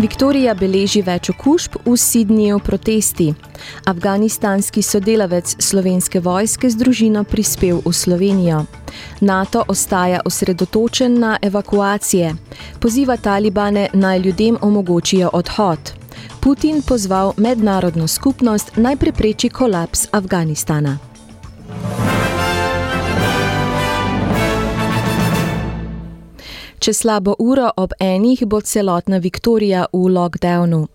Viktorija beleži več okužb v Sydneyju protesti. Afganistanski sodelavec slovenske vojske z družino prispel v Slovenijo. NATO ostaja osredotočen na evakuacije. Poziva talibane naj ljudem omogočijo odhod. Putin pozval mednarodno skupnost naj prepreči kolaps Afganistana. Čez slabo uro ob enih bo celotna Viktorija v lockdownu.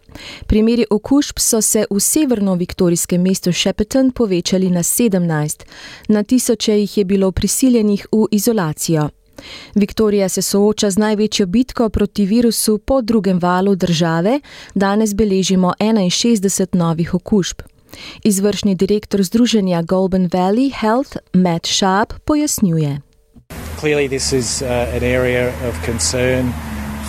Primeri okužb so se v severno-viktorijskem mestu Shepperton povečali na 17, na tisoče jih je bilo prisiljenih v izolacijo. Viktorija se sooča z največjo bitko proti virusu po drugem valu države, danes beležimo 61 novih okužb. Izvršni direktor združenja Golden Valley Health Matt Sharp pojasnjuje. Clearly, this is uh, an area of concern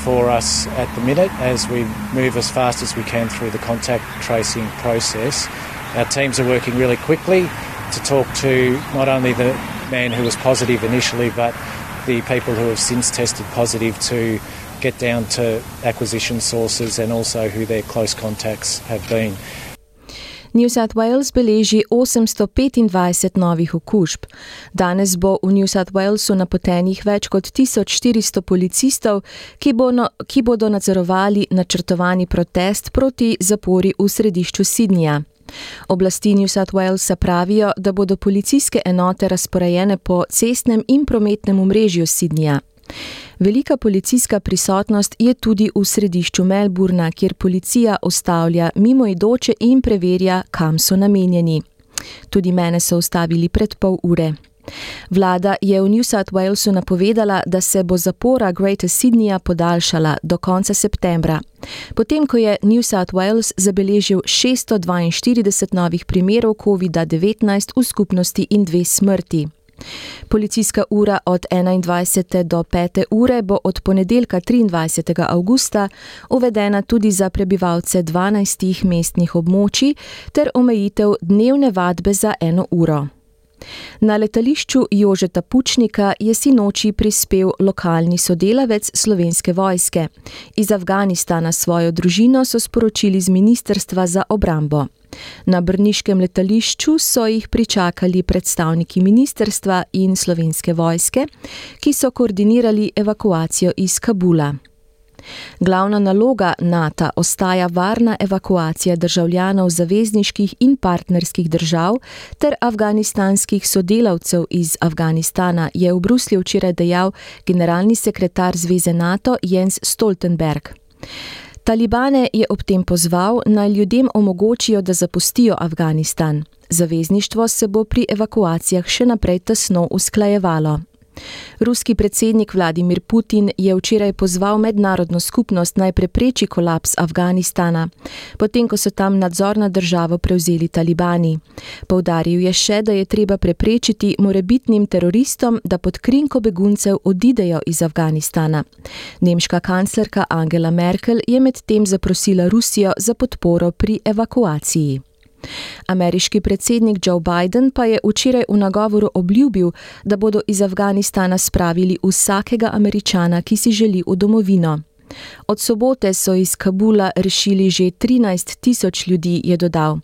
for us at the minute as we move as fast as we can through the contact tracing process. Our teams are working really quickly to talk to not only the man who was positive initially, but the people who have since tested positive to get down to acquisition sources and also who their close contacts have been. New South Wales beleži 825 novih okužb. Danes bo v New South Walesu napotenih več kot 1400 policistov, ki, bo no, ki bodo nadzorovali načrtovani protest proti zapori v središču Sydneyja. Oblasti New South Walesa pravijo, da bodo policijske enote razporejene po cestnem in prometnem omrežju Sydneyja. Velika policijska prisotnost je tudi v središču Melburna, kjer policija ostavlja mimoidoče in preverja, kam so namenjeni. Tudi mene so ustavili pred pol ure. Vlada je v New South Walesu napovedala, da se bo zapora Greater Sydneyja podaljšala do konca septembra. Potem, ko je New South Wales zabeležil 642 novih primerov COVID-19 v skupnosti in dve smrti. Policijska ura od 21. do 5. ure bo od ponedeljka 23. avgusta uvedena tudi za prebivalce 12 mestnih območij ter omejitev dnevne vadbe za eno uro. Na letališču Jožeta Pučnika je sinoči prispel lokalni sodelavec slovenske vojske. Iz Afganistana svojo družino so sporočili z Ministrstva za obrambo. Na brniškem letališču so jih pričakali predstavniki ministrstva in slovenske vojske, ki so koordinirali evakuacijo iz Kabula. Glavna naloga NATO ostaja varna evakuacija državljanov zavezniških in partnerskih držav ter afganistanskih sodelavcev iz Afganistana, je v Bruslju včeraj dejal generalni sekretar Zveze NATO Jens Stoltenberg. Talibane je ob tem pozval, naj ljudem omogočijo, da zapustijo Afganistan. Zavezništvo se bo pri evakuacijah še naprej tesno usklajevalo. Ruski predsednik Vladimir Putin je včeraj pozval mednarodno skupnost naj prepreči kolaps Afganistana, potem ko so tam nadzor nad državo prevzeli talibani. Povdaril je še, da je treba preprečiti morebitnim teroristom, da pod krinko beguncev odidejo iz Afganistana. Nemška kanclerka Angela Merkel je medtem zaprosila Rusijo za podporo pri evakuaciji. Ameriški predsednik Joe Biden pa je včeraj v nagovoru obljubil, da bodo iz Afganistana spravili vsakega američana, ki si želi v domovino. Od sobote so iz Kabula rešili že 13 tisoč ljudi, je dodal.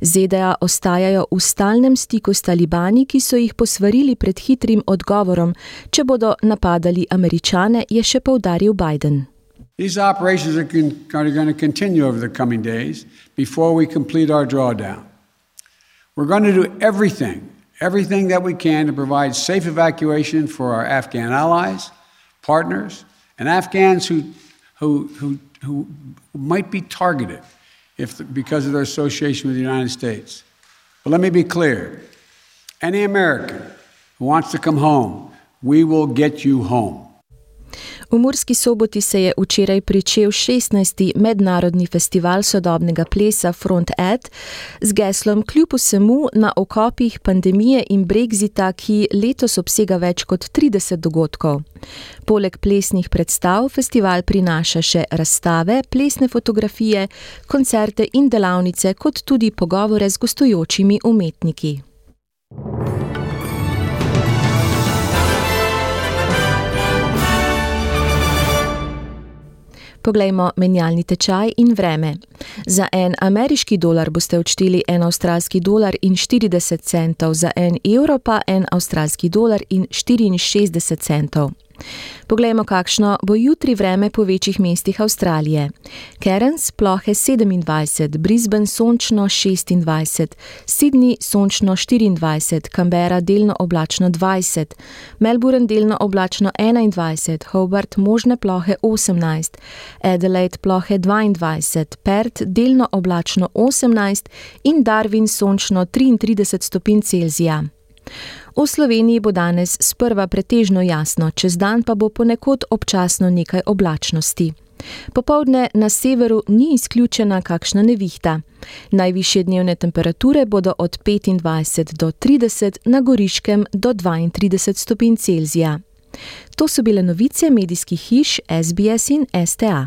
ZDA ostajajo v stalnem stiku s talibani, ki so jih posvarili pred hitrim odgovorom, če bodo napadali američane, je še povdaril Biden. These operations are, con- are going to continue over the coming days before we complete our drawdown. We're going to do everything, everything that we can to provide safe evacuation for our Afghan allies, partners, and Afghans who, who, who, who might be targeted if, because of their association with the United States. But let me be clear any American who wants to come home, we will get you home. V Murski soboti se je včeraj pričel 16. mednarodni festival sodobnega plesa Front Ed z geslom Kljub vsemu na okopih pandemije in brexita, ki letos obsega več kot 30 dogodkov. Poleg plesnih predstav festival prinaša še razstave, plesne fotografije, koncerte in delavnice, kot tudi pogovore z gostujočimi umetniki. Poglejmo menjalni tečaj in vreme. Za en ameriški dolar boste odšteli en avstralski dolar in 40 centov, za en evro pa en avstralski dolar in 64 centov. Poglejmo, kakšno bo jutri vreme po večjih mestih Avstralije. Cairns plohe 27, Brisbane sončno 26, Sydney sončno 24, Canberra delno oblačno 20, Melbourne delno oblačno 21, Hobart možne plohe 18, Adelaide plohe 22, Perth delno oblačno 18 in Darwin sončno 33 stopinj Celzija. V Sloveniji bo danes sprva pretežno jasno, čez dan pa bo ponekod občasno nekaj oblačnosti. Popovdne na severu ni izključena kakšna nevihta. Najvišje dnevne temperature bodo od 25 do 30, na goriškem do 32 stopinj Celzija. To so bile novice medijskih hiš SBS in STA.